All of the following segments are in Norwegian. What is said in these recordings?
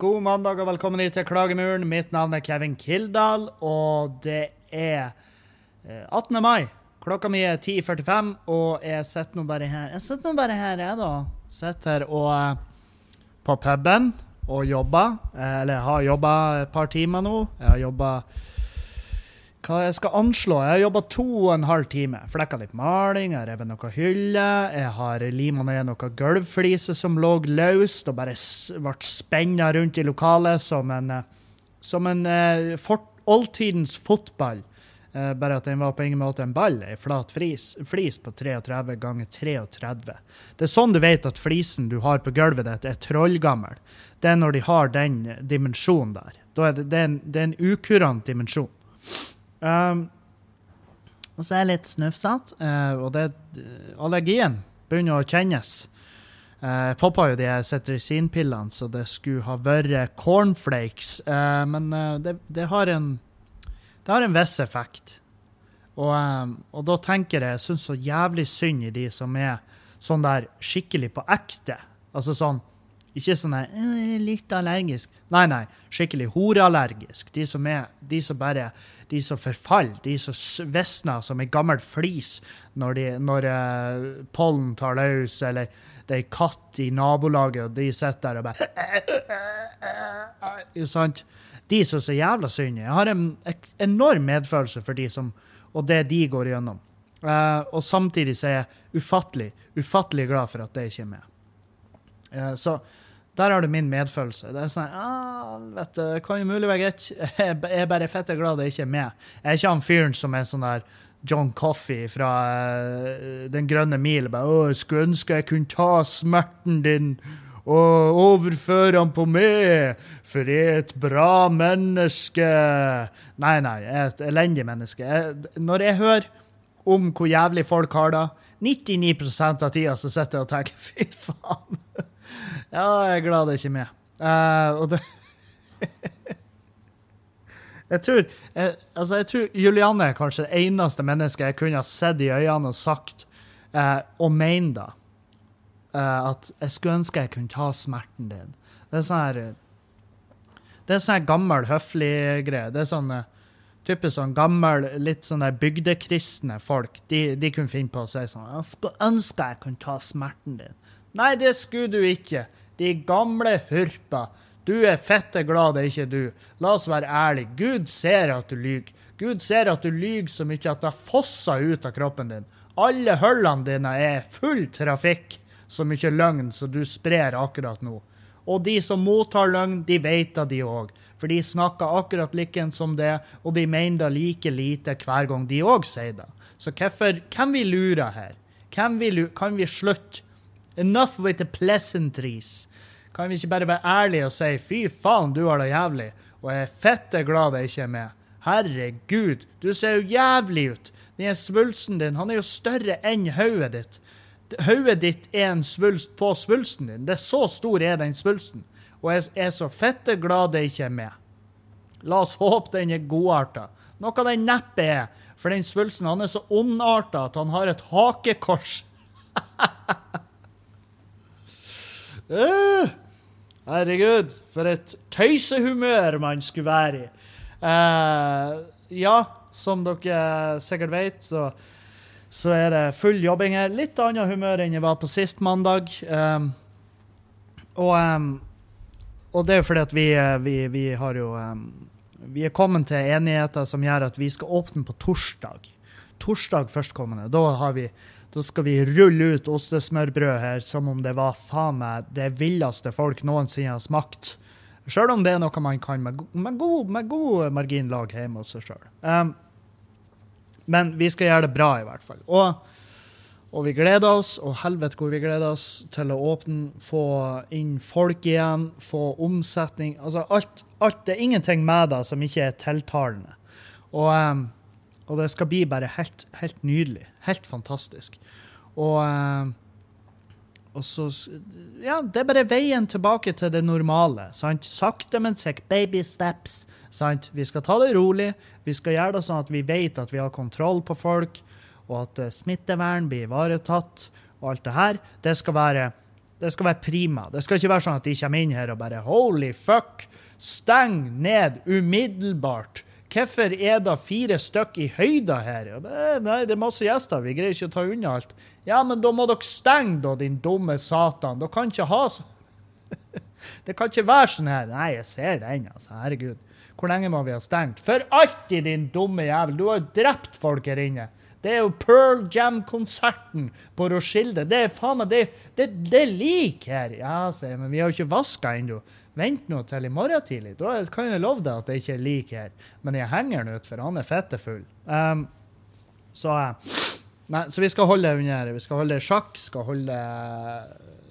God mandag og velkommen hit til Klagemuren. Mitt navn er Kevin Kildahl, og det er eh, 18. mai. Klokka mi er 10.45, og jeg sitter nå bare her. Jeg sitter nå bare her, jeg, da. Sitter her og eh, på puben og jobber. Eh, Eller jeg har jobba et par timer nå. Jeg har jobba hva jeg skal anslå? Jeg har jobba to og en halv time. Flekka litt maling, jeg har revet noe hylle, Jeg har lima ned noen gulvfliser som lå løst og bare ble spenna rundt i lokalet som en, eh, som en eh, fort, oldtidens fotball. Eh, bare at den var på ingen måte en ball, ei flat flis, flis på 33 ganger 33. Det er sånn du vet at flisen du har på gulvet ditt, er trollgammel. Det er når de har den dimensjonen der. Er det, det, er en, det er en ukurant dimensjon. Um, og så er jeg litt snufsete, uh, og det, allergien begynner å kjennes. Jeg uh, poppa jo de her cetirizine-pillene, så det skulle ha vært cornflakes. Uh, men eh, det, det, har en, det har en viss effekt. Og, eh, og da tenker jeg jeg syns så jævlig synd i de som er sånn der skikkelig på ekte. Altså sånn ikke sånn her «Øh, litt allergisk. Nei, nei. Skikkelig horeallergisk. De som er, de som bare, de som forfaller. De som visner som ei gammel flis når, de, når uh, pollen tar løs, eller det er ei katt i nabolaget, og de sitter der og bare Ikke sant? De som er så jævla synd. Jeg har en enorm medfølelse for de som, og det de går gjennom. Uh, og samtidig så er jeg ufattelig, ufattelig glad for at det ikke er med. Uh, Så der har du min medfølelse. Det er sånn, ah, vet du, kan jo mulig være greit. Jeg er- jeg bare fette glad det ikke er med. Jeg er ikke han fyren som er sånn der John Coffey fra eh, Den grønne mil. Bare, Å, jeg skulle ønske jeg kunne ta smerten din og overføre den på meg, for jeg er et bra menneske. Nei, nei, jeg er et elendig menneske. Jeg, når jeg hører om hvor jævlig folk har det, 99 av tida så sitter jeg og tenker fy faen. Ja, jeg er glad det ikke er med. Uh, og det Jeg tror, jeg, altså jeg tror Julianne er kanskje det eneste mennesket jeg kunne ha sett i øynene og sagt uh, og mene da. Uh, at jeg skulle ønske jeg kunne ta smerten din. Det er sånn her Det er sånn gammel, høflig greie. Det er sånn typisk sånn gammel, litt sånn der bygdekristne folk. De, de kunne finne på å si sånn Jeg skulle ønske jeg kunne ta smerten din. Nei, det skulle du ikke. De gamle hurpa. Du er fette glad det er ikke du. La oss være ærlige. Gud ser at du lyver. Gud ser at du lyver så mye at det fosser ut av kroppen din. Alle hullene dine er full trafikk. Så mye løgn som du sprer akkurat nå. Og de som mottar løgn, de vet det, de òg. For de snakker akkurat likens som det, og de mener det like lite hver gang de òg sier det. Så hvorfor Hvem vi lurer her? Hvem vi kan vi slutte? Enough with the pleasantries. Kan vi ikke bare være ærlige og si 'fy faen, du har det jævlig', og jeg er fette glad det ikke er med? Herregud, du ser jo jævlig ut. Den svulsten din, han er jo større enn hodet ditt. Hodet ditt er en svulst på svulsten din. Det er så stor er den svulsten. Og jeg er så fette glad det ikke er med. La oss håpe den er godarta. Noe den neppe er. For den svulsten han er så ondarta at han har et hakekors. Øh, herregud, for et tøysehumør man skulle være i. Uh, ja, som dere sikkert vet, så, så er det full jobbing her. Litt annet humør enn jeg var på sist mandag. Um, og, um, og det er jo fordi at vi, vi, vi har jo um, Vi er kommet til enigheter som gjør at vi skal åpne på torsdag. Torsdag førstkommende. Da, har vi, da skal vi rulle ut ostesmørbrød her som om det var faen meg det villeste folk noensinne har smakt. Sjøl om det er noe man kan med, med, god, med god margin lage hjemme hos seg sjøl. Um, men vi skal gjøre det bra, i hvert fall. Og, og vi gleder oss, og helvete hvor vi gleder oss til å åpne, få inn folk igjen, få omsetning. Altså alt, alt Det er ingenting med det som ikke er tiltalende. Og, um, og det skal bli bare helt, helt nydelig. Helt fantastisk. Og um, og så Ja, det er bare veien tilbake til det normale. sant? Sakte, men sikkert. Baby steps. sant? Vi skal ta det rolig. Vi skal gjøre det sånn at vi vet at vi har kontroll på folk, og at eh, smittevern blir ivaretatt, og alt det her. Det skal være Det skal være prima. Det skal ikke være sånn at de kommer inn her og bare Holy fuck! Steng ned umiddelbart! Hvorfor er det fire stykk i høyda her? Nei, det er masse gjester. Vi greier ikke å ta unna alt. Ja, men da må dere stenge, da, din dumme satan. Dere kan ikke ha så Det kan ikke være sånn her. Nei, jeg ser den, altså. Herregud. Hvor lenge må vi ha stengt? For alltid, din dumme jævel! Du har jo drept folk her inne. Det er jo Pearl Jam-konserten på Roskilde. Det er faen meg Det, det, det er lik her. Ja, sier jeg, men vi har jo ikke vaska ennå. Vent nå til i morgen tidlig. Da kan jeg love deg at det ikke er lik her. Men jeg henger den ut, for han er fettefull. Um, så, nei, så vi skal holde under Vi skal holde sjakk, skal holde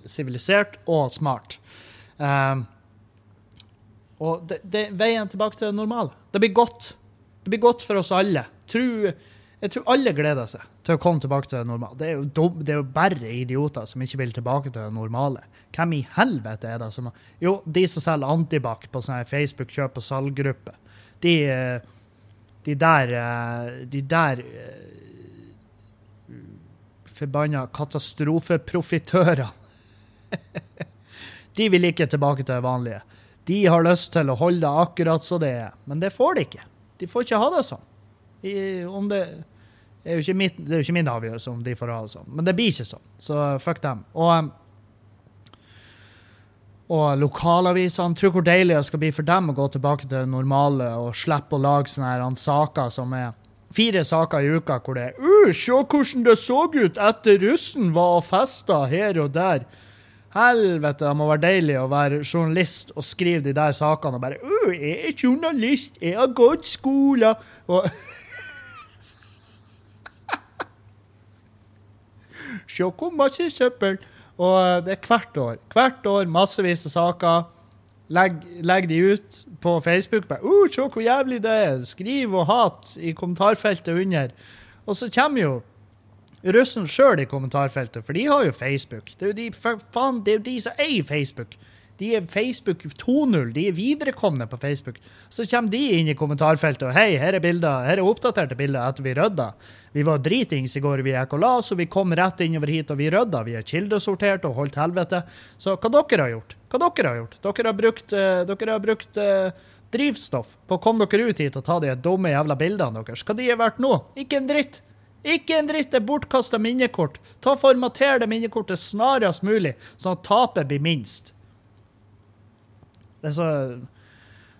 sivilisert og smart. Um, og det, det, veien tilbake til det normale. Det blir godt. Det blir godt for oss alle. Tror jeg tror alle gleder seg til å komme tilbake til det normale. Det er, jo, dum, det er jo bare idioter som ikke vil tilbake til det normale. Hvem i helvete er det som Jo, de som selger Antibac på sånne Facebook kjøp- og salggruppe. De, de der De der Forbanna katastrofeprofitørene. de vil ikke tilbake til det vanlige. De har lyst til å holde det akkurat som det er, men det får de ikke. De får ikke ha det sånn. I, om det, er jo ikke mitt, det jo ikke min avgjørelse om de får ha det sånn, men det blir ikke sånn. Så fuck dem. Og, og lokalavisene Tror hvor deilig det skal bli for dem å gå tilbake til det normale og slippe å lage sånne her saker som er fire saker i uka hvor det er uh, Se hvordan det så ut etter russen var og festa her og der. Helvete, det må være deilig å være journalist og skrive de der sakene og bare uh, 'Jeg er journalist, jeg har gått skole' og Se hvor masse søppel! Og eh, det er hvert år. Hvert år massevis av saker. Legg, legg, de ut på Facebook. Bare, uh, 'Se hvor jævlig det er!' Skriv og hat i kommentarfeltet under. Og så kommer jo russen sjøl i kommentarfeltet, for de har jo Facebook. Det er jo de, faen, det er jo de som eier Facebook. De er Facebook 2.0. De er viderekomne på Facebook. Så kommer de inn i kommentarfeltet og hei, her er bilder, her er oppdaterte bilder etter vi rydda. Vi var dritings i går, vi la oss, og vi kom rett innover hit og vi rydda. Vi er kildesortert og holdt helvete. Så hva dere har gjort? Hva dere har gjort? Dere har brukt, uh, dere har brukt uh, drivstoff på å komme dere ut hit og ta de dumme jævla bildene deres. Hva de er verdt nå? Ikke en dritt. Ikke en dritt! Det er bortkasta minnekort. Ta Formater det minnekortet snarest mulig, sånn at tapet blir minst. Det er så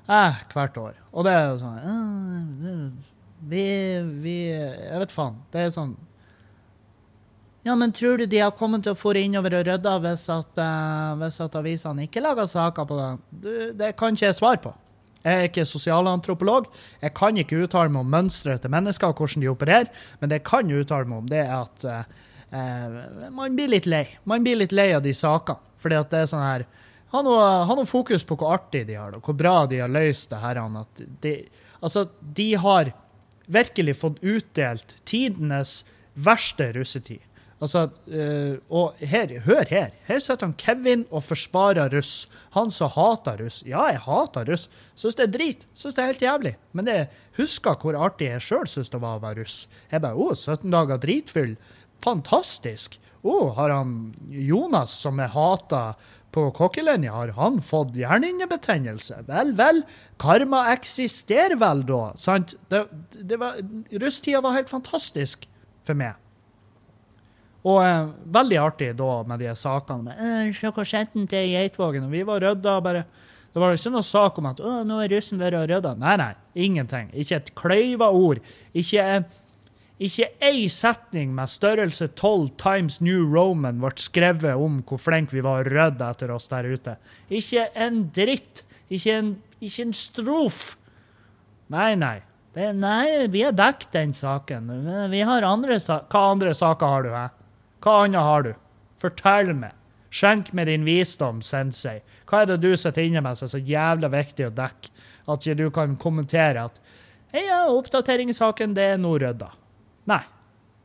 eh, Hvert år. Og det er jo sånn eh, Vi, vi Jeg vet faen. Det er sånn Ja, men tror du de har kommet til å få innover og rydda hvis at, uh, hvis at avisene ikke lager saker på det? Du, det kan ikke jeg svare på. Jeg er ikke sosialantropolog. Jeg kan ikke uttale meg om mønsteret til mennesker og hvordan de opererer, men det jeg kan uttale meg om, det er at uh, man blir litt lei. Man blir litt lei av de sakene. Fordi at det er sånn her ha noe, ha noe, fokus på hvor artig de har det, hvor bra de har løst det her. De, altså, de har virkelig fått utdelt tidenes verste russetid. Altså, uh, og her, hør her. Her sitter han Kevin og forsvarer russ. Han som hater russ. Ja, jeg hater russ. Syns det er drit. Syns det er helt jævlig. Men jeg husker hvor artig jeg sjøl syns det var å være russ. Jeg bare Å, 17 dager dritfyll. Fantastisk. Å, har han Jonas, som jeg hater på kokkelinja, har han fått hjernehinnebetennelse? Vel, vel, karma eksisterer vel da, sant? Det, det var, Rusttida var helt fantastisk for meg. Og eh, veldig artig da med de sakene med «Øh, Se hva skjedde til Geitvågen?' Og vi var rydda bare Det var ikke noe sak om at å, nå er russen vært og rydda. Nei, nei. Ingenting. Ikke et kløyva ord. Ikke ikke ei setning med størrelse 12 Times New Roman ble skrevet om hvor flinke vi var rødde etter oss der ute. Ikke en dritt. Ikke en, ikke en strof. Nei, nei. Det, nei, vi har dekket den saken. Vi har andre Hva andre saker har du, hæ? Hva annet har du? Fortell meg. Skjenk med din visdom, sensei. Hva er det du sitter inne med som er så jævla viktig å dekke at ikke du kan kommentere at ja, oppdateringssaken, det er nå rydda. Nei.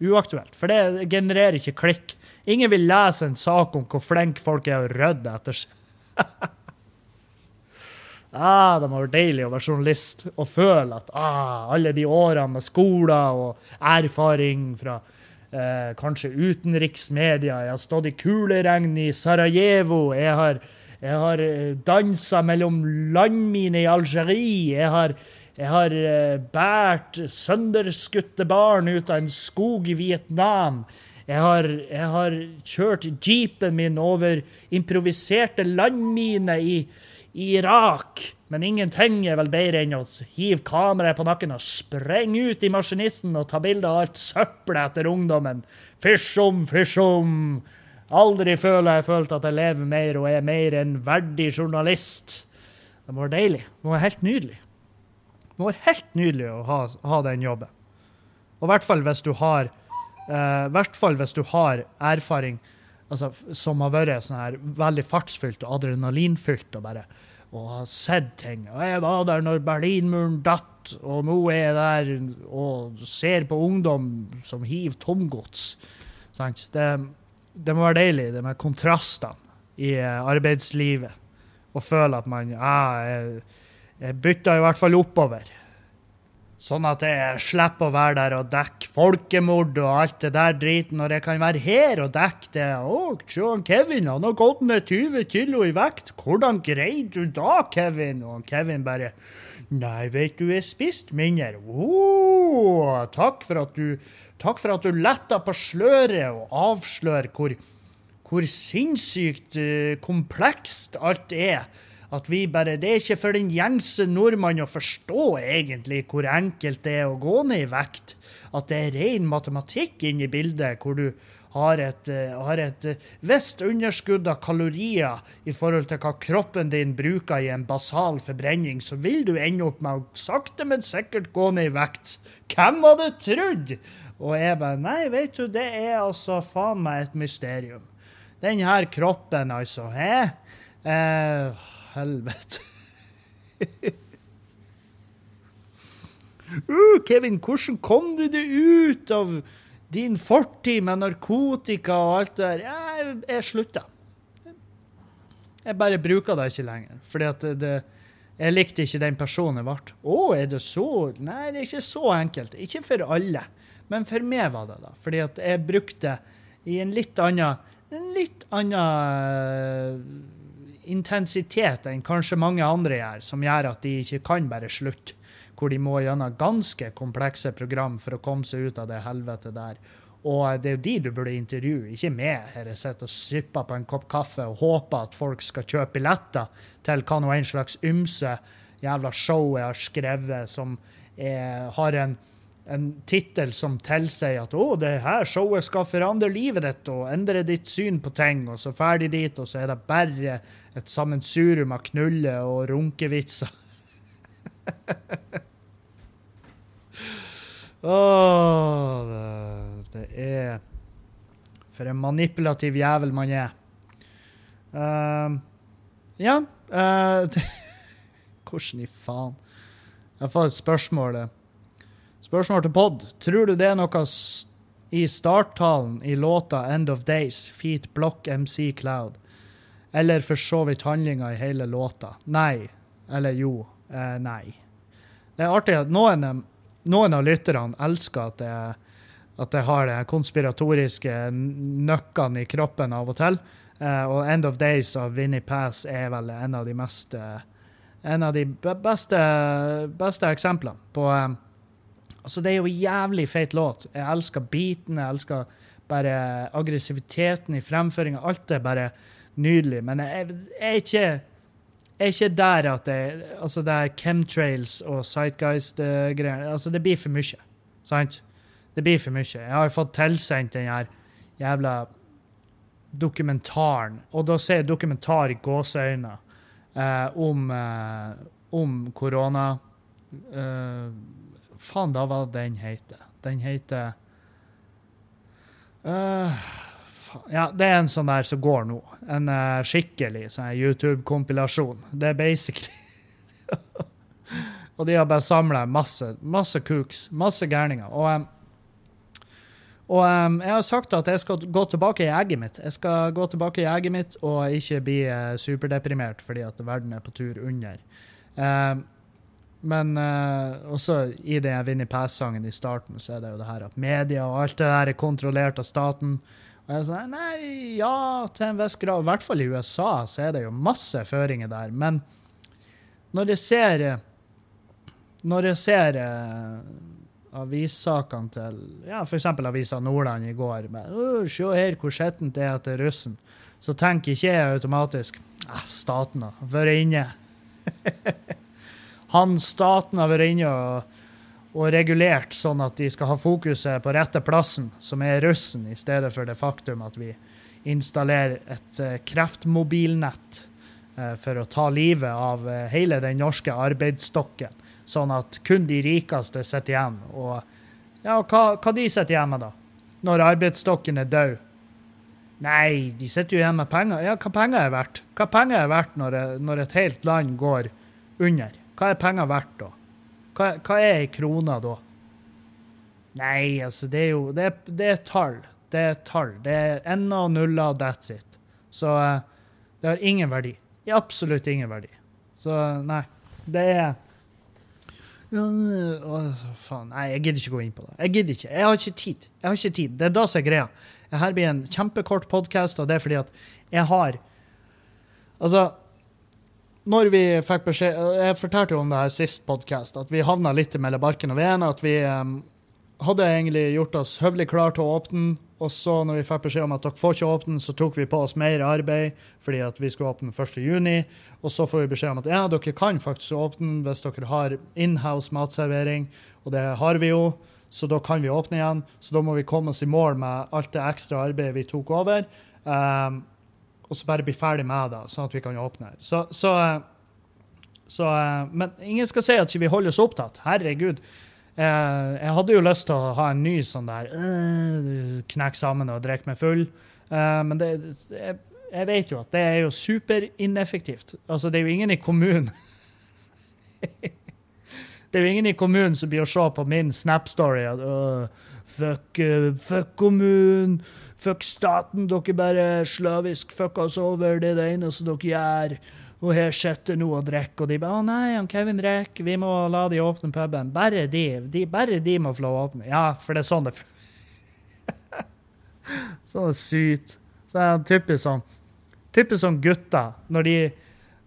Uaktuelt. For det genererer ikke klikk. Ingen vil lese en sak om hvor flinke folk er å rydde etter seg. ah, det må være deilig å være journalist og føle at ah, alle de årene med skoler og erfaring fra eh, kanskje utenriksmedia. Jeg har stått i kuleregn i Sarajevo. Jeg har, jeg har dansa mellom landminer i Algerie. Jeg har, jeg har uh, båret sønderskutte barn ut av en skog i Vietnam. Jeg har, jeg har kjørt jeepen min over improviserte landminer i, i Irak. Men ingenting er vel bedre enn å hive kameraet på nakken og sprenge ut i maskinisten og ta bilde av alt søppelet etter ungdommen. Fysj om, fysj om. Aldri føler jeg følt at jeg lever mer og er mer en verdig journalist. Det være deilig. Det være helt nydelig. Det være helt nydelig å ha, ha den jobben. Og i hvert fall hvis du har eh, hvert fall hvis du har erfaring altså, som har vært sånn her veldig fartsfylt og adrenalinfylt og bare og har sett ting. Og jeg var der når Berlinmuren datt, og nå er jeg der og ser på ungdom som hiver tomgods. Det, det, må være deilig, det med kontrastene i arbeidslivet. Og føle at man ah, jeg, jeg bytter i hvert fall oppover. Sånn at jeg slipper å være der og dekke folkemord og alt det der driten, når jeg kan være her og dekke det. Å, se Kevin, han har gått ned 20 kilo i vekt. Hvordan greide du da, Kevin? Og Kevin bare Nei, vet du, jeg spiste mindre. Å, takk for at du Takk for at du letta på sløret og avslører hvor, hvor sinnssykt uh, komplekst alt er at vi bare, Det er ikke for den gjengse nordmann å forstå egentlig hvor enkelt det er å gå ned i vekt. At det er ren matematikk inne i bildet, hvor du har et, uh, har et uh, visst underskudd av kalorier i forhold til hva kroppen din bruker i en basal forbrenning, så vil du ende opp med å sakte, men sikkert gå ned i vekt. Hvem hadde trodd? Og jeg bare Nei, vet du, det er altså faen meg et mysterium. Den her kroppen, altså. Hæ? Eh, helvete. uh, Kevin, hvordan kom du deg ut av din fortid med narkotika og alt det der? Jeg, jeg slutta. Jeg bare bruker det ikke lenger. Fordi at det, jeg likte ikke den personen jeg ble. Å, er det så Nei, det er ikke så enkelt. Ikke for alle. Men for meg var det da. Fordi at jeg brukte i en litt annen en litt annen intensitet enn kanskje mange andre gjør, som gjør at de ikke kan bare slutte. Hvor de må gjennom ganske komplekse program for å komme seg ut av det helvetet der. Og det er jo de du burde intervjue, ikke meg. Her jeg sitter og sipper på en kopp kaffe og håper at folk skal kjøpe billetter til hva nå en slags ymse jævla show jeg har skrevet, som er, har en en tittel som tilsier at å, det her showet skal forandre livet ditt og endre ditt syn på ting, og så ferdig dit, og så er det bare et sammensurium av knulle- og runkevitser. Åh, det, det, er For en manipulativ jævel man er. Uh, ja uh, Hvordan i faen? Jeg får et spørsmål. Spørsmål til pod. Tror du det er noe i starttalen i låta 'End of Days', Feet Block MC Cloud? Eller for så vidt handlinga i hele låta? Nei. Eller jo. Eh, nei. Det er artig at noen, noen av lytterne elsker at jeg, at jeg har de konspiratoriske nøkkene i kroppen av og til. Eh, og 'End of Days' av Vinnie Pass er vel en av de mest En av de beste, beste eksemplene på eh, Altså, det er jo en jævlig feit låt. Jeg elsker beaten, jeg elsker bare aggressiviteten i fremføringa. Alt er bare nydelig. Men jeg, jeg, er ikke jeg er ikke der at det Altså, det er chemtrails og Sightguys-greier. altså, Det blir for mye. Sant? Det blir for mye. Jeg har jo fått tilsendt den her jævla dokumentaren, og da ser jeg dokumentar i gåseøyne eh, om, eh, om korona. Eh, Faen, da var den heter. Den heter uh, Ja, det er en sånn der som går nå. En uh, skikkelig sånn YouTube-kompilasjon. Det er basically Og de har bare samla masse, masse kooks, masse gærninger. Og, um, og um, jeg har sagt at jeg skal gå tilbake i egget mitt. Jeg skal gå tilbake i egget mitt og ikke bli uh, superdeprimert fordi at verden er på tur under. Um, Men uh, også i den Vinni-Pass-sangen i starten så er det jo det her at media og alt det der er kontrollert av staten. Og jeg er sånn, Nei, ja, til en viss grad. I hvert fall i USA så er det jo masse føringer der. Men når jeg ser Når jeg ser uh, avissakene til ja, f.eks. Avisa Nordland i går med Se her hvor skittent det er til russen. Så tenker ikke jeg automatisk ah, Staten har vært inne. Han staten har vært inne og, regulert sånn at de skal ha fokuset på rette plassen, som er russen, i stedet for det faktum at vi installerer et uh, kreftmobilnett uh, for å ta livet av uh, hele den norske arbeidsstokken, sånn at kun de rikeste sitter igjen. Og ja, hva, hva de sitter igjen med, da? Når arbeidsstokken er død? Nei, de sitter jo igjen med penger. Ja, hva penger er verdt? Hva penger er verdt når, når et helt land går under? Hva er penger verdt, da? Hva, hva er ei krone da? Nei, altså, det er jo Det det er tall. Det er tall. Det er ender og nuller, that's it. Så uh, det har ingen verdi. Absolutt ingen verdi. Så nei. Det er ja, å, faen. Nei, jeg gidder ikke gå inn på det. Jeg gidder ikke. Jeg har ikke tid. Jeg har ikke tid. Det er da som er greia. Dette blir en kjempekort podkast, og det er fordi at jeg har Altså, når vi fikk beskjed Jeg fortalte jo om det her sist podkast, at vi havna litt mellom barken og veden. At vi um, hadde egentlig gjort oss høvelig klar til å åpne, og så når vi fikk beskjed om at dere får ikke åpne, så tok vi på oss mer arbeid fordi at vi skulle åpne 1.6. Og så får vi beskjed om at ja, dere kan faktisk åpne hvis dere har inhouse matservering, og det har vi jo. Så da kan vi åpne igjen. Så da må vi komme oss i mål med alt det ekstra arbeidet vi tok over. Um, og så bare bli ferdig med det, sånn at vi kan åpne. Så, så, så Men ingen skal si at vi holder oss opptatt. Herregud. Eh, jeg hadde jo lyst til å ha en ny sånn der Knekke sammen og drikke meg full. Men det, jeg, jeg, vet jo at det er jo superineffektivt. Altså, det er jo ingen i kommunen Det er jo ingen i kommunen som blir å se på min Snap-story uh, fuck, fuck kommunen. Fuck staten, dere bare slavisk fuck oss over, det er det eneste dere gjør. Og her sitter nå og drikker, og de bare 'Å nei, han Kevin drikker, vi må la de åpne puben'. Bare de, de, bare de må få lov å åpne. Ja, for det er sånn det Sånn det er sykt. Så er typisk sånn Typisk sånn gutter, når de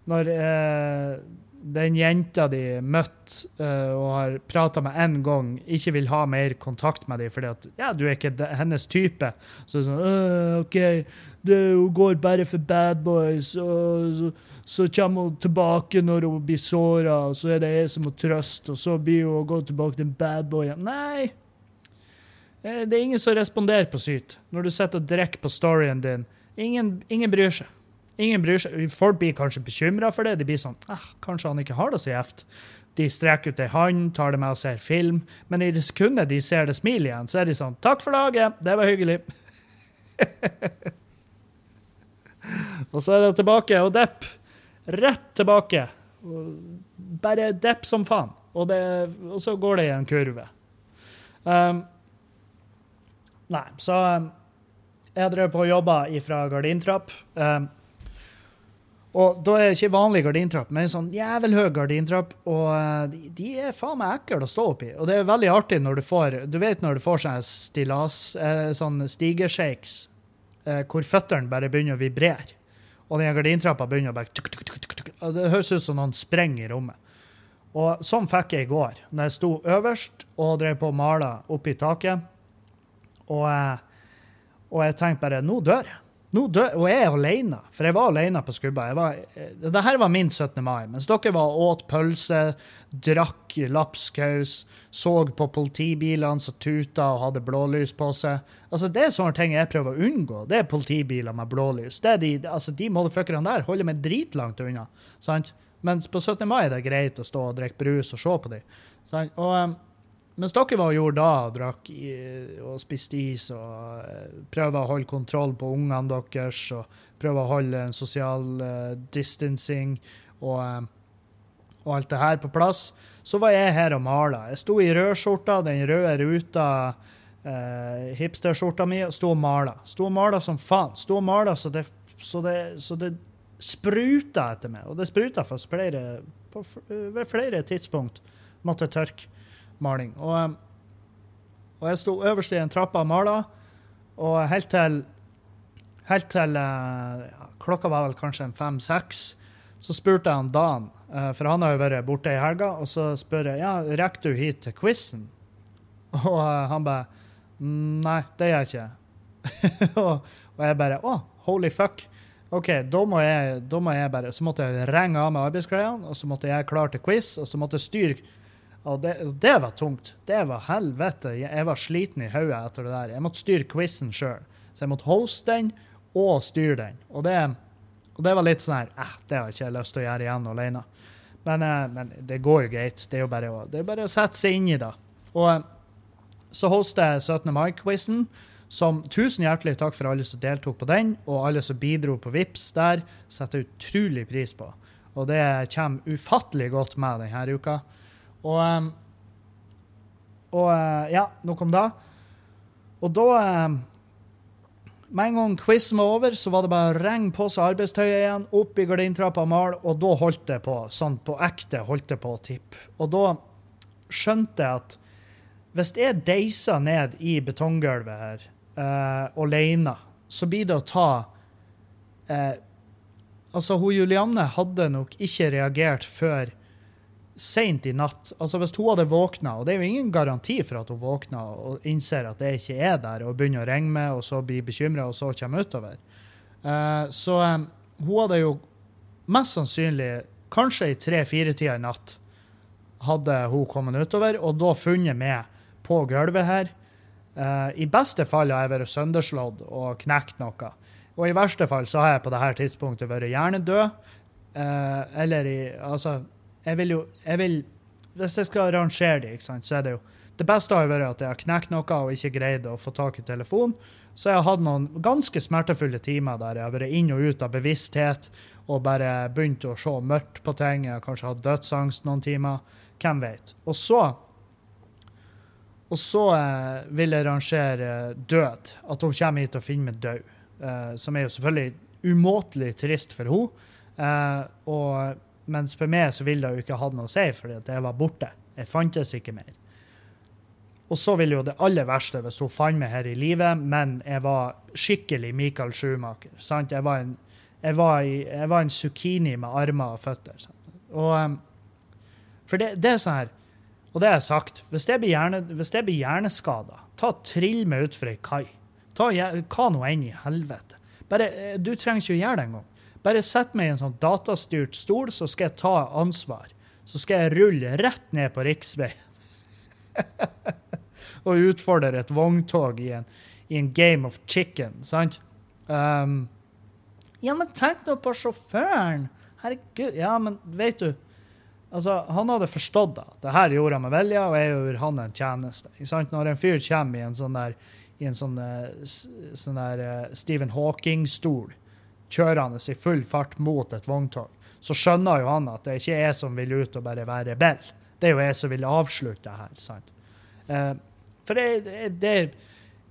Når eh, den jenta de møtte uh, og har prata med én gang, ikke vil ha mer kontakt med dem fordi at ja, du er ikke hennes type. Så det er sånn uh, OK, du, hun går bare for bad boys, og så, så kommer hun tilbake når hun blir såra, og så er det jeg som må trøste, og så blir hun å gå tilbake til en bad boy. Nei. Eh, det er ingen som responderer på syt når du sitter og drikker på storyen din. Ingen, ingen bryr seg. Ingen bryr seg. Folk blir kanskje bekymra for det. De blir sånn eh, Kanskje han ikke har det så gjevt. De strekker ut ei hånd, tar det med og ser film. Men i det sekundet de ser det smilet igjen, så er de sånn Takk for laget, det var hyggelig. og så er det tilbake og depp. Rett tilbake. Bare depp som faen. Og, det, og, så går det i en kurve. Um, nei, så um, jeg drev på og jobba ifra gardintrapp. Um, og da er det ikke vanlig gardintrapp, men en sånn jævel høy gardintrapp. Og eh, de, de er faen meg ekle å stå oppi. Og det er veldig artig når du får Du vet når du får sånne stillas, eh, sånn stigeshakes, eh, hvor føttene bare begynner å vibrere. Og den gardintrappa begynner å bare tuk, tuk, tuk, og Det høres ut som noen sprenger i rommet. Og sånn fikk jeg i går, når jeg sto øverst og drev på og mala oppi taket. Og, og jeg tenkte bare Nå dør jeg. Nå dør, og jeg er alene, for jeg var alene på Skubba. Var, eh, det her var min 17. mai. Mens dere var åt pølse, drakk lapskaus, så på politibilene som tuta og hadde blålys på seg. Altså, Det er sånne ting jeg prøver å unngå. Det er politibiler med blålys. Det er de, altså, de motherfuckerne der holder meg dritlangt unna. sant? Mens på 17. mai er det greit å stå og drikke brus og se på dem. Sant? Og... Um, mens dere var og gjorde da, drakk og spiste is og eh, prøvde å holde kontroll på ungene deres og prøvde å holde en sosial uh, distancing og, uh, og, alt det her på plass, så var jeg her og mala. Jeg sto i rødskjorta, den røde ruta, uh, hipsterskjorta mi, og sto og mala. Sto og mala som faen. Sto og mala så det, så det, så det spruta etter meg. Og det spruta for flere, på, ved flere tidspunkt. Måtte tørke maling. Og, um, og jeg sto øverst i en trappe og mala, og helt til Helt til eh, ja, klokka var vel kanskje en fem-seks, så spurte jeg han Dan, eh, for han har jo vært borte i helga, og så spør jeg ja, rekker du hit til quizen? Og eh, han bare «Mm, Nei, det gjør jeg ikke. og, jeg bare Å, holy fuck. OK, da må, jeg, da må jeg bare Så måtte jeg ringe av med arbeidsklærne, og så måtte jeg klare til quiz, og så måtte jeg styre og det, det var tungt. Det var helvete. Jeg, var sliten i hodet etter det der. Jeg måtte styre quizen sjøl. Så jeg måtte hoste den og styre den. Og det, og det var litt sånn her eh, Det har jeg ikke lyst til å gjøre igjen alene. Men, eh, men det går jo greit. Det er jo bare å, det er bare å sette seg inn i det. Og eh, så hoster jeg 17. mai-quizen. Som tusen hjertelig takk for alle som deltok på den, og alle som bidro på Vips der. Setter utrolig pris på. Og det kommer ufattelig godt med denne uka. Og, um, og uh, ja, nok om det. Og da um, Med en gang quizen var over, så var det bare å ringe på seg arbeidstøyet igjen, opp i gardintrappa og male, og da holdt det på. Sånn på ekte holdt det på å tippe. Og da skjønte jeg at hvis jeg deiser ned i betonggulvet her uh, alene, så blir det å ta uh, Altså, hun Julianne hadde nok ikke reagert før seint i natt. Altså Hvis hun hadde våkna, og det er jo ingen garanti for at hun våkner og innser at det ikke er der, og begynner å ringe med, og så blir bekymra, og så kommer utover. uh, så um, hun hadde jo mest sannsynlig, kanskje i tre-fire-tida i natt, hadde hun kommet utover, og da funnet meg på gulvet her. Uh, I beste fall har jeg vært sønderslått og knekt noe. Og i verste fall så har jeg på dette tidspunktet vært hjernedød. Uh, eller i Altså, jeg vil jo jeg vil, Hvis jeg skal rangere de, sant, så er det jo Det beste har jo vært at jeg har knekt noe og ikke greid å få tak i telefonen. Så jeg har hatt noen ganske smertefulle timer der jeg har vært inn og ut av bevissthet og bare begynt å se mørkt på ting. Jeg har kanskje hatt dødsangst noen timer. Hvem vet. Og så og så eh, vil jeg rangere død. At hun kommer hit og finner meg død. Eh, som er jo selvfølgelig umåtelig trist for henne. Eh, og, mens for meg så ville det jo ikke hatt noe å si, fordi at jeg var borte. Jeg fantes ikke mer. Og så ville jo det aller verste hvis hun fant meg her i live, men jeg var skikkelig Michael Schumacher. sant? Jeg var en, jeg var i, jeg var en zucchini med armer og føtter. Sant? Og, um, for det, det er sånn her og det har jeg sagt. Hvis jeg blir, hjerne, hvis jeg blir hjerneskada, ta trill meg utfor ei kai. Ta hva nå enn i helvete. Bare, eh, du trenger ikke å gjøre det engang. Bare sett meg i en sånn datastyrt stol, så skal jeg ta ansvar. Så skal jeg rulle rett ned på riksveien og utfordre et vogntog i en, i en game of chicken, sant? Um, ja, men tenk nå på sjåføren! Herregud. Ja, men vet du Altså, Han hadde forstått det. Det her gjorde han med vilje, og jeg gjorde han en tjeneste. Ikke sant? Når en fyr kommer i en sånn der, i en sånn, eh, sånn der eh, Stephen Hawking-stol, kjørende i full fart mot et vogntog, så skjønner jo han at det ikke er jeg som vil ut og bare være rebell. Det er jo jeg som vil avslutte det her. sant? Eh, for det, det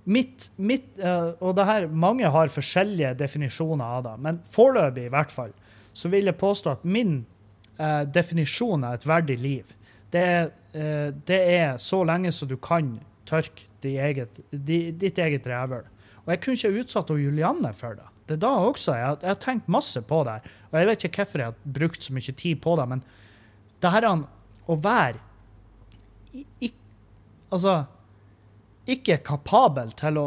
mitt, mitt eh, Og det her, mange har forskjellige definisjoner av det, men foreløpig i hvert fall, så vil jeg påstå at min eh, definisjon av et verdig liv, det er, eh, det er så lenge som du kan tørke ditt eget, ditt eget revøl. Og jeg kunne ikke utsatt Julianne for det. Det er da også. Jeg, jeg har tenkt masse på det. Og jeg vet ikke hvorfor jeg har brukt så mye tid på det, men det her an- å være i, Altså ikke kapabel til å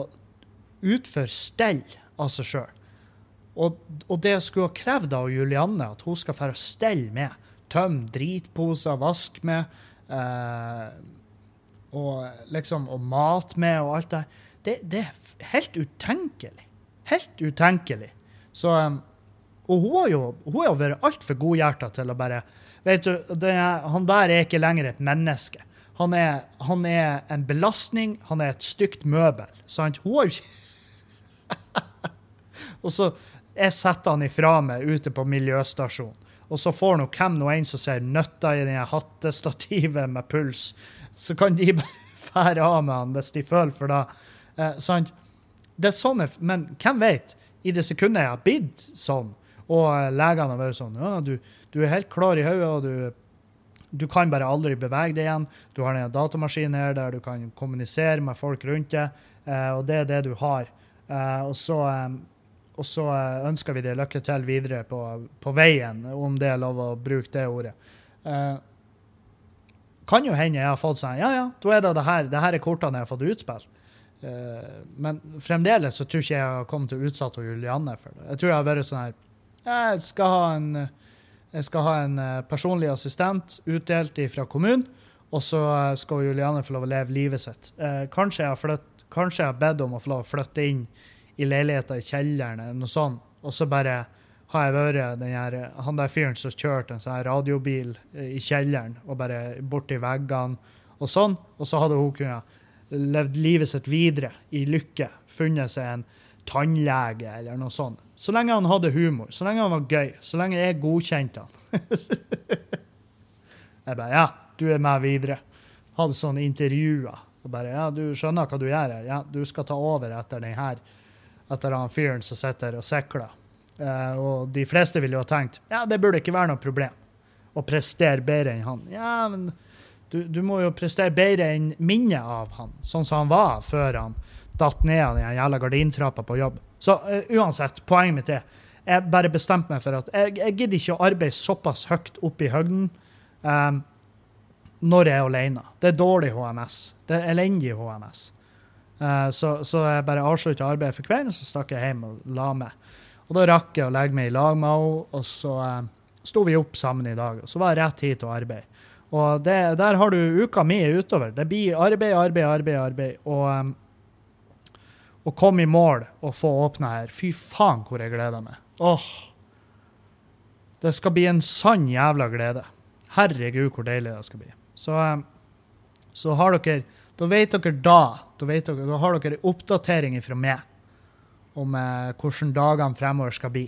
utføre stell av seg sjøl. Og, og det jeg skulle ha krevd av Julianne, at hun skal få stelle med, tømme dritposer, vaske med, eh, og liksom og mat med og alt det her, det, det er helt utenkelig. Helt utenkelig. Så um, Og hun har jo hun har jo vært altfor godhjerta til å bare Vet du, det han der er ikke lenger et menneske. Han er, han er en belastning, han er et stygt møbel. Sant? Hun har jo ikke Og så jeg setter han ifra meg ute på miljøstasjonen. Og så får nå hvem nå enn som ser nøtta i det hattestativet med puls, så kan de bare fære av med han hvis de føler for det. Eh, sant? Det er sånn, jeg- men hvem vet? I det sekundet jeg har blitt sånn, Og eh, legene har vært sånn Ja, du, du er helt klar i hodet, og du, du kan bare aldri bevege deg igjen. Du har en datamaskin her der du kan kommunisere med folk rundt deg, eh, og det er det du har. Eh, og så, og så ønsker vi deg lykke til videre på, på veien, om det er lov å bruke det ordet. Kan jo hende jeg har fått sånn Ja, ja, da er det det her. Det her er kortene jeg har fått utspilt. Eh, men fremdeles så tror ikke jeg har kommet til utsatt utsette Julianne for det. Jeg tror jeg har vært sånn her Jeg skal ha en, skal ha en eh, personlig assistent utdelt fra kommunen, og så eh, skal Julianne få lov å leve livet sitt. Kanskje, jeg har flytt, kanskje jeg har bedt om å få lov å flytte inn i leiligheter i kjelleren, eller noe sånt, og så bare har jeg vært her, han der fyren som kjørte en sånn radiobil i kjelleren og bare borti veggene og sånn. Og så hadde hun kunnet levd livet sitt videre i lykke, funnet seg en tannlege eller noe sånt. Så lenge han hadde humor, så lenge han var gøy, så lenge jeg godkjente han. jeg bare Ja, du er med videre. Hadde sånne intervjuer. Og bare Ja, du skjønner hva du gjør her. Ja, du skal ta over etter den her, etter han fyren som sitter og sikler. Eh, og de fleste ville jo ha tenkt ja, det burde ikke være noe problem å prestere bedre enn han. Ja, men du, du må jo prestere bedre enn minnet av han, sånn som han var før han datt ned av den jævla gardintrappa på jobb. Så uh, uansett, poenget mitt er jeg bare bestemte meg for at jeg, jeg gidder ikke å arbeide såpass høyt oppe i høgden um, når jeg er alene. Det er dårlig HMS. Det er elendig HMS. Uh, så, så, jeg bare avslutta arbeidet for kvelden, så stakk jeg hjem og la meg. Og da rakk jeg å legge meg i lag med henne, og så uh, sto vi opp sammen i dag. Og så var jeg rett hit og arbeide. Og det, der har du uka mi utover. Det blir arbeid, arbeid, arbeid, arbeid. Og um, å komme i mål og få åpna her. Fy faen, hvor jeg gleder meg. Åh. Det skal bli en sann jævla glede. Herregud, hvor deilig det skal bli. Så, um, så har dere Da vet dere da. Da, vet dere, da har dere oppdatering fra meg om uh, hvordan dagene fremover skal bli.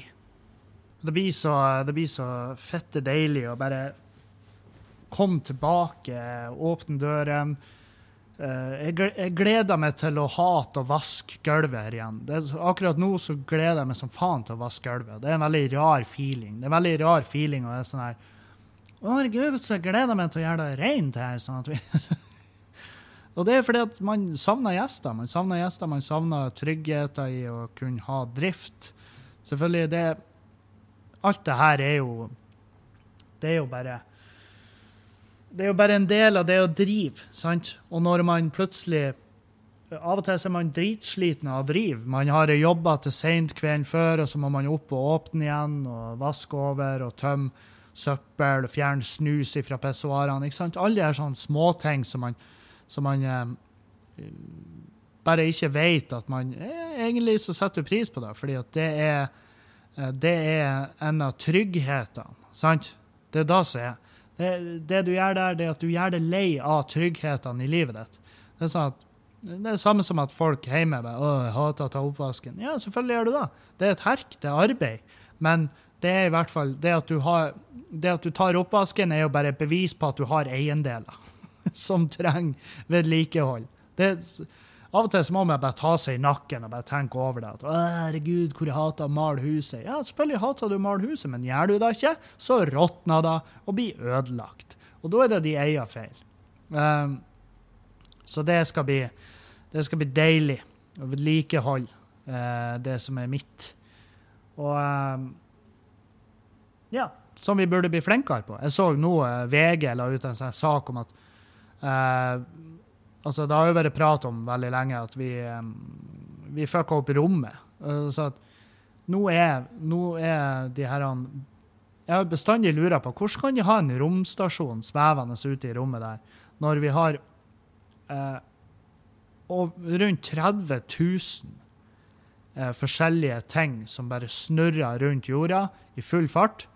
Det blir så, det blir så fette deilig å bare komme tilbake, åpne døren. Uh, jeg, gleder meg til å hate å vaske gulvet her igjen. Det, akkurat nå så gleder jeg meg som faen til å vaske gulvet. Det er en veldig rar feeling. Det er en veldig rar feeling, og det er sånn her Å, herregud, så jeg gleder meg til å gjøre det rent her. sånn at vi Og det er fordi at man savner gjester. Man savner gjester, man savner tryggheten i å kunne ha drift. Selvfølgelig, det Alt det her er jo Det er jo bare Det er jo bare en del av det å drive, sant? Og når man plutselig Av og til er man dritsliten av å drive. Man har jobba til seint kvelden før, og så må man opp og åpne igjen og vaske over og tømme søppel, fjerne snus fra pissoarene. Alle de sånne småting som man som man eh, bare ikke vet at man eh, Egentlig så setter pris på det, fordi at det er, eh, det er en av trygghetene. Sant? Det er det som er. Det, det, du gjør der, det er at du gjør det lei av trygghetene i livet ditt. Det er, sånn at, det er samme som at folk hjemme bare, å, jeg hater å ta oppvasken. Ja, selvfølgelig gjør du det. Det er et herk, det er arbeid. Men det er i hvert fall det at du, har, det at du tar oppvasken, er jo bare et bevis på at du har eiendeler. som trenger vedlikehold. Av og til så må man bare ta seg i nakken og bare tenke over det. At, herregud, hvor jeg hater å male huset. Ja, selvfølgelig hater du å male huset, men gjør du det ikke, så råtner det og blir ødelagt. Og da er det de eier feil. Um, så det skal bli, det skal bli deilig å vedlikeholde uh, det som er mitt. Og um, ja, som vi burde bli flinkere på. Jeg så nå uh, VG la ut en sånn sak om at Uh, altså, det har jo vært prat om veldig lenge at vi, vi fucka opp rommet. Uh, så at nå er, nå er de her Jeg har bestandig lura på hvordan kan de ha en romstasjon svevende ute i rommet der, når vi har uh, rundt 30 000 forskjellige ting som bare snurrer rundt jorda i full fart,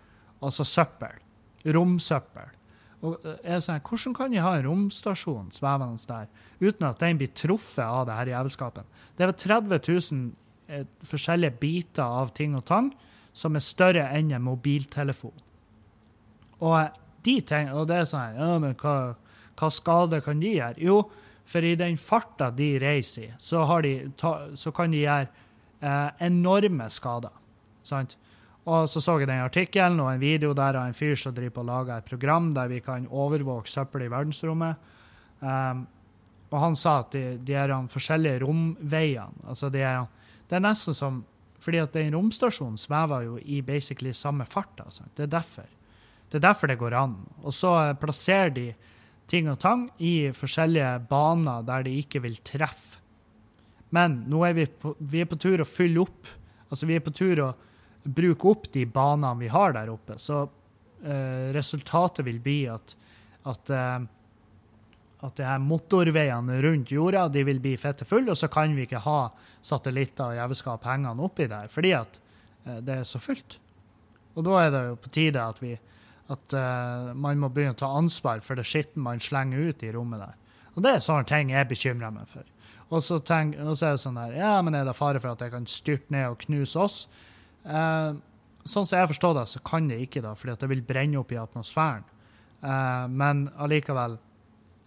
altså søppel. Romsøppel. Og eh, jeg sånn, Hvordan kan de ha en romstasjon svevende der uten at den blir truffet av det her jævelskapen? Det er vel 30 000 eh, forskjellige biter av ting og tang som er større enn en mobiltelefon. Og eh, de ting, og det er sånn ja, men hva, hva skade kan de gjøre? Jo, for i den farta de reiser i, så, så kan de gjøre eh, enorme skader. Sant? Og så så jeg den artikkelen og en video der av en fyr som driver og lager et program der vi kan overvåke søppel i verdensrommet. Um, og han sa at de, de er de forskjellige romveiene altså de er, Det er nesten som fordi at den romstasjonen svever jo i basically samme fart. Altså. Det er derfor. Det er derfor det går an. Og så plasserer de ting og tang i forskjellige baner der de ikke vil treffe. Men nå er vi på, vi er på tur å fylle opp. Altså vi er på tur å bruke opp de banene vi har der oppe. Så eh, resultatet vil bli at, at, eh, at de her motorveiene rundt jorda de vil bli fette fulle, og så kan vi ikke ha satellitter og jævelskap hengende oppi der, fordi at eh, det er så fullt. Og da er det jo på tide at, vi, at uh, man må begynne å ta ansvar for det skitten man slenger ut i rommet der. Og det er sånne ting jeg bekymrer meg for. Og så, tenk, og så er det sånn der Ja, men er det fare for at jeg kan styrte ned og knuse oss? Eh, sånn som jeg forstår det, så kan det ikke, da, fordi det vil brenne opp i atmosfæren. Eh, men allikevel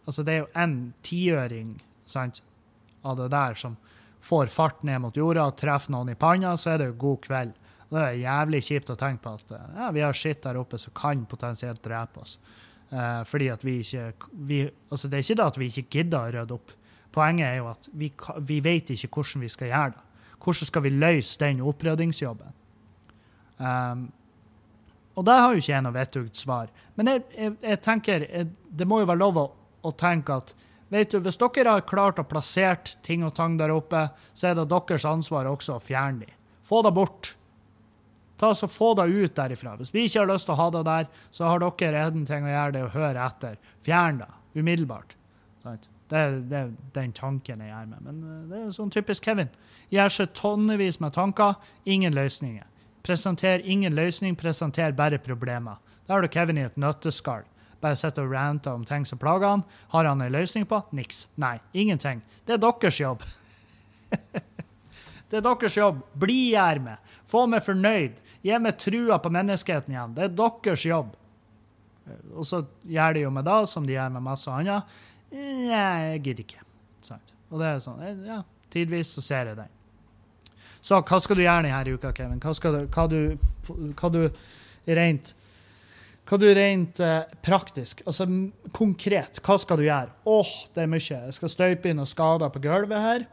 Altså, det er jo én tiøring sant, av det der som får fart ned mot jorda treffer noen i panna, så er det jo god kveld. Det er jævlig kjipt å tenke på at ja, vi har skitt der oppe som kan potensielt drepe oss. Eh, fordi at vi ikke vi, Altså, det er ikke det at vi ikke gidder å rydde opp. Poenget er jo at vi, vi vet ikke hvordan vi skal gjøre det. Hvordan skal vi løse den oppryddingsjobben? Um, og der har jo ikke jeg noe vettugt svar. Men jeg, jeg, jeg tenker, jeg, det må jo være lov å, å, tenke at vet du, hvis dere har klart å plassert ting og tang der oppe, så er det deres ansvar også å fjerne dem. Få det bort. Ta så Få det ut derifra. Hvis vi ikke har lyst til å ha det der, så har dere en ting å gjøre det og høre etter. Fjern det umiddelbart. Det er, det er, den tanken jeg gjør med. Men eh, det er sånn typisk Kevin. Gjør seg tonnevis med tanker, ingen løsninger. Presenter ingen løsning, presenter bare problemer. Da har du Kevin i et nøtteskall. Bare sitter og ranter om ting som plager han. Har han en løsning på? Niks. Nei, ingenting. Det er deres jobb. det er deres jobb. Bli her med. Få meg fornøyd. Gi meg trua på menneskeheten igjen. Det er deres jobb. Og så gjør de jo med det, som de gjør med masse annet. Jeg gidder ikke. Og det er sånn, ja, Tidvis så ser jeg den. Så hva skal du gjøre denne uka, Kevin? Hva, skal du, hva, du, hva du rent hva du rent eh, praktisk, altså konkret, hva skal du gjøre? Åh, oh, det er mye. Jeg skal støype inn noen skader på gulvet her.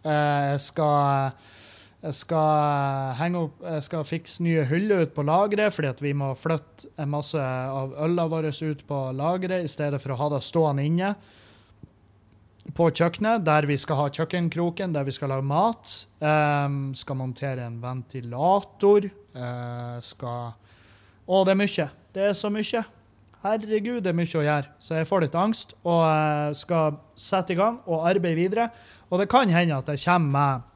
Eh, jeg skal jeg skal henge opp, jeg skal fikse nye hyller ut på lageret, fordi at vi må flytte en masse av ølene våre ut på lageret i stedet for å ha det stående inne på kjøkkenet, der vi skal ha kjøkkenkroken, der vi skal lage mat. Um, skal montere en ventilator. Uh, skal Å, det er mye. Det er så mye. Herregud, det er mye å gjøre. Så jeg får litt angst og uh, skal sette i gang og arbeide videre. Og det kan hende at jeg kommer med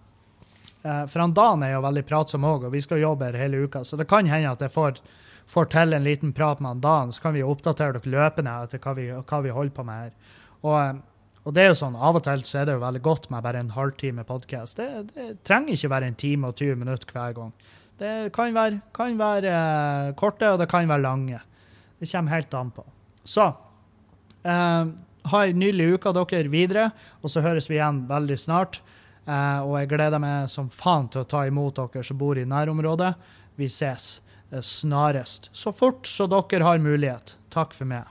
uh, For han Dan er jo veldig pratsom òg, og vi skal jobbe her hele uka, så det kan hende at jeg får, får til en liten prat med han Dan, så kan vi oppdatere dere løpende etter hva vi, hva vi holder på med her. Og og det er jo sånn, Av og til så er det jo veldig godt med bare en halvtime podkast. Det, det, trenger ikke være en time og 20 minutter hver gang. Det kan være, kan være uh, korte, og det kan være lange. Det kommer helt an på. Så uh, ha en nydelig uke dere videre, og så høres vi igjen veldig snart. Uh, og jeg gleder meg som faen til å ta imot dere som bor i nærområdet. Vi ses snarest. Så fort så dere har mulighet. Takk for meg.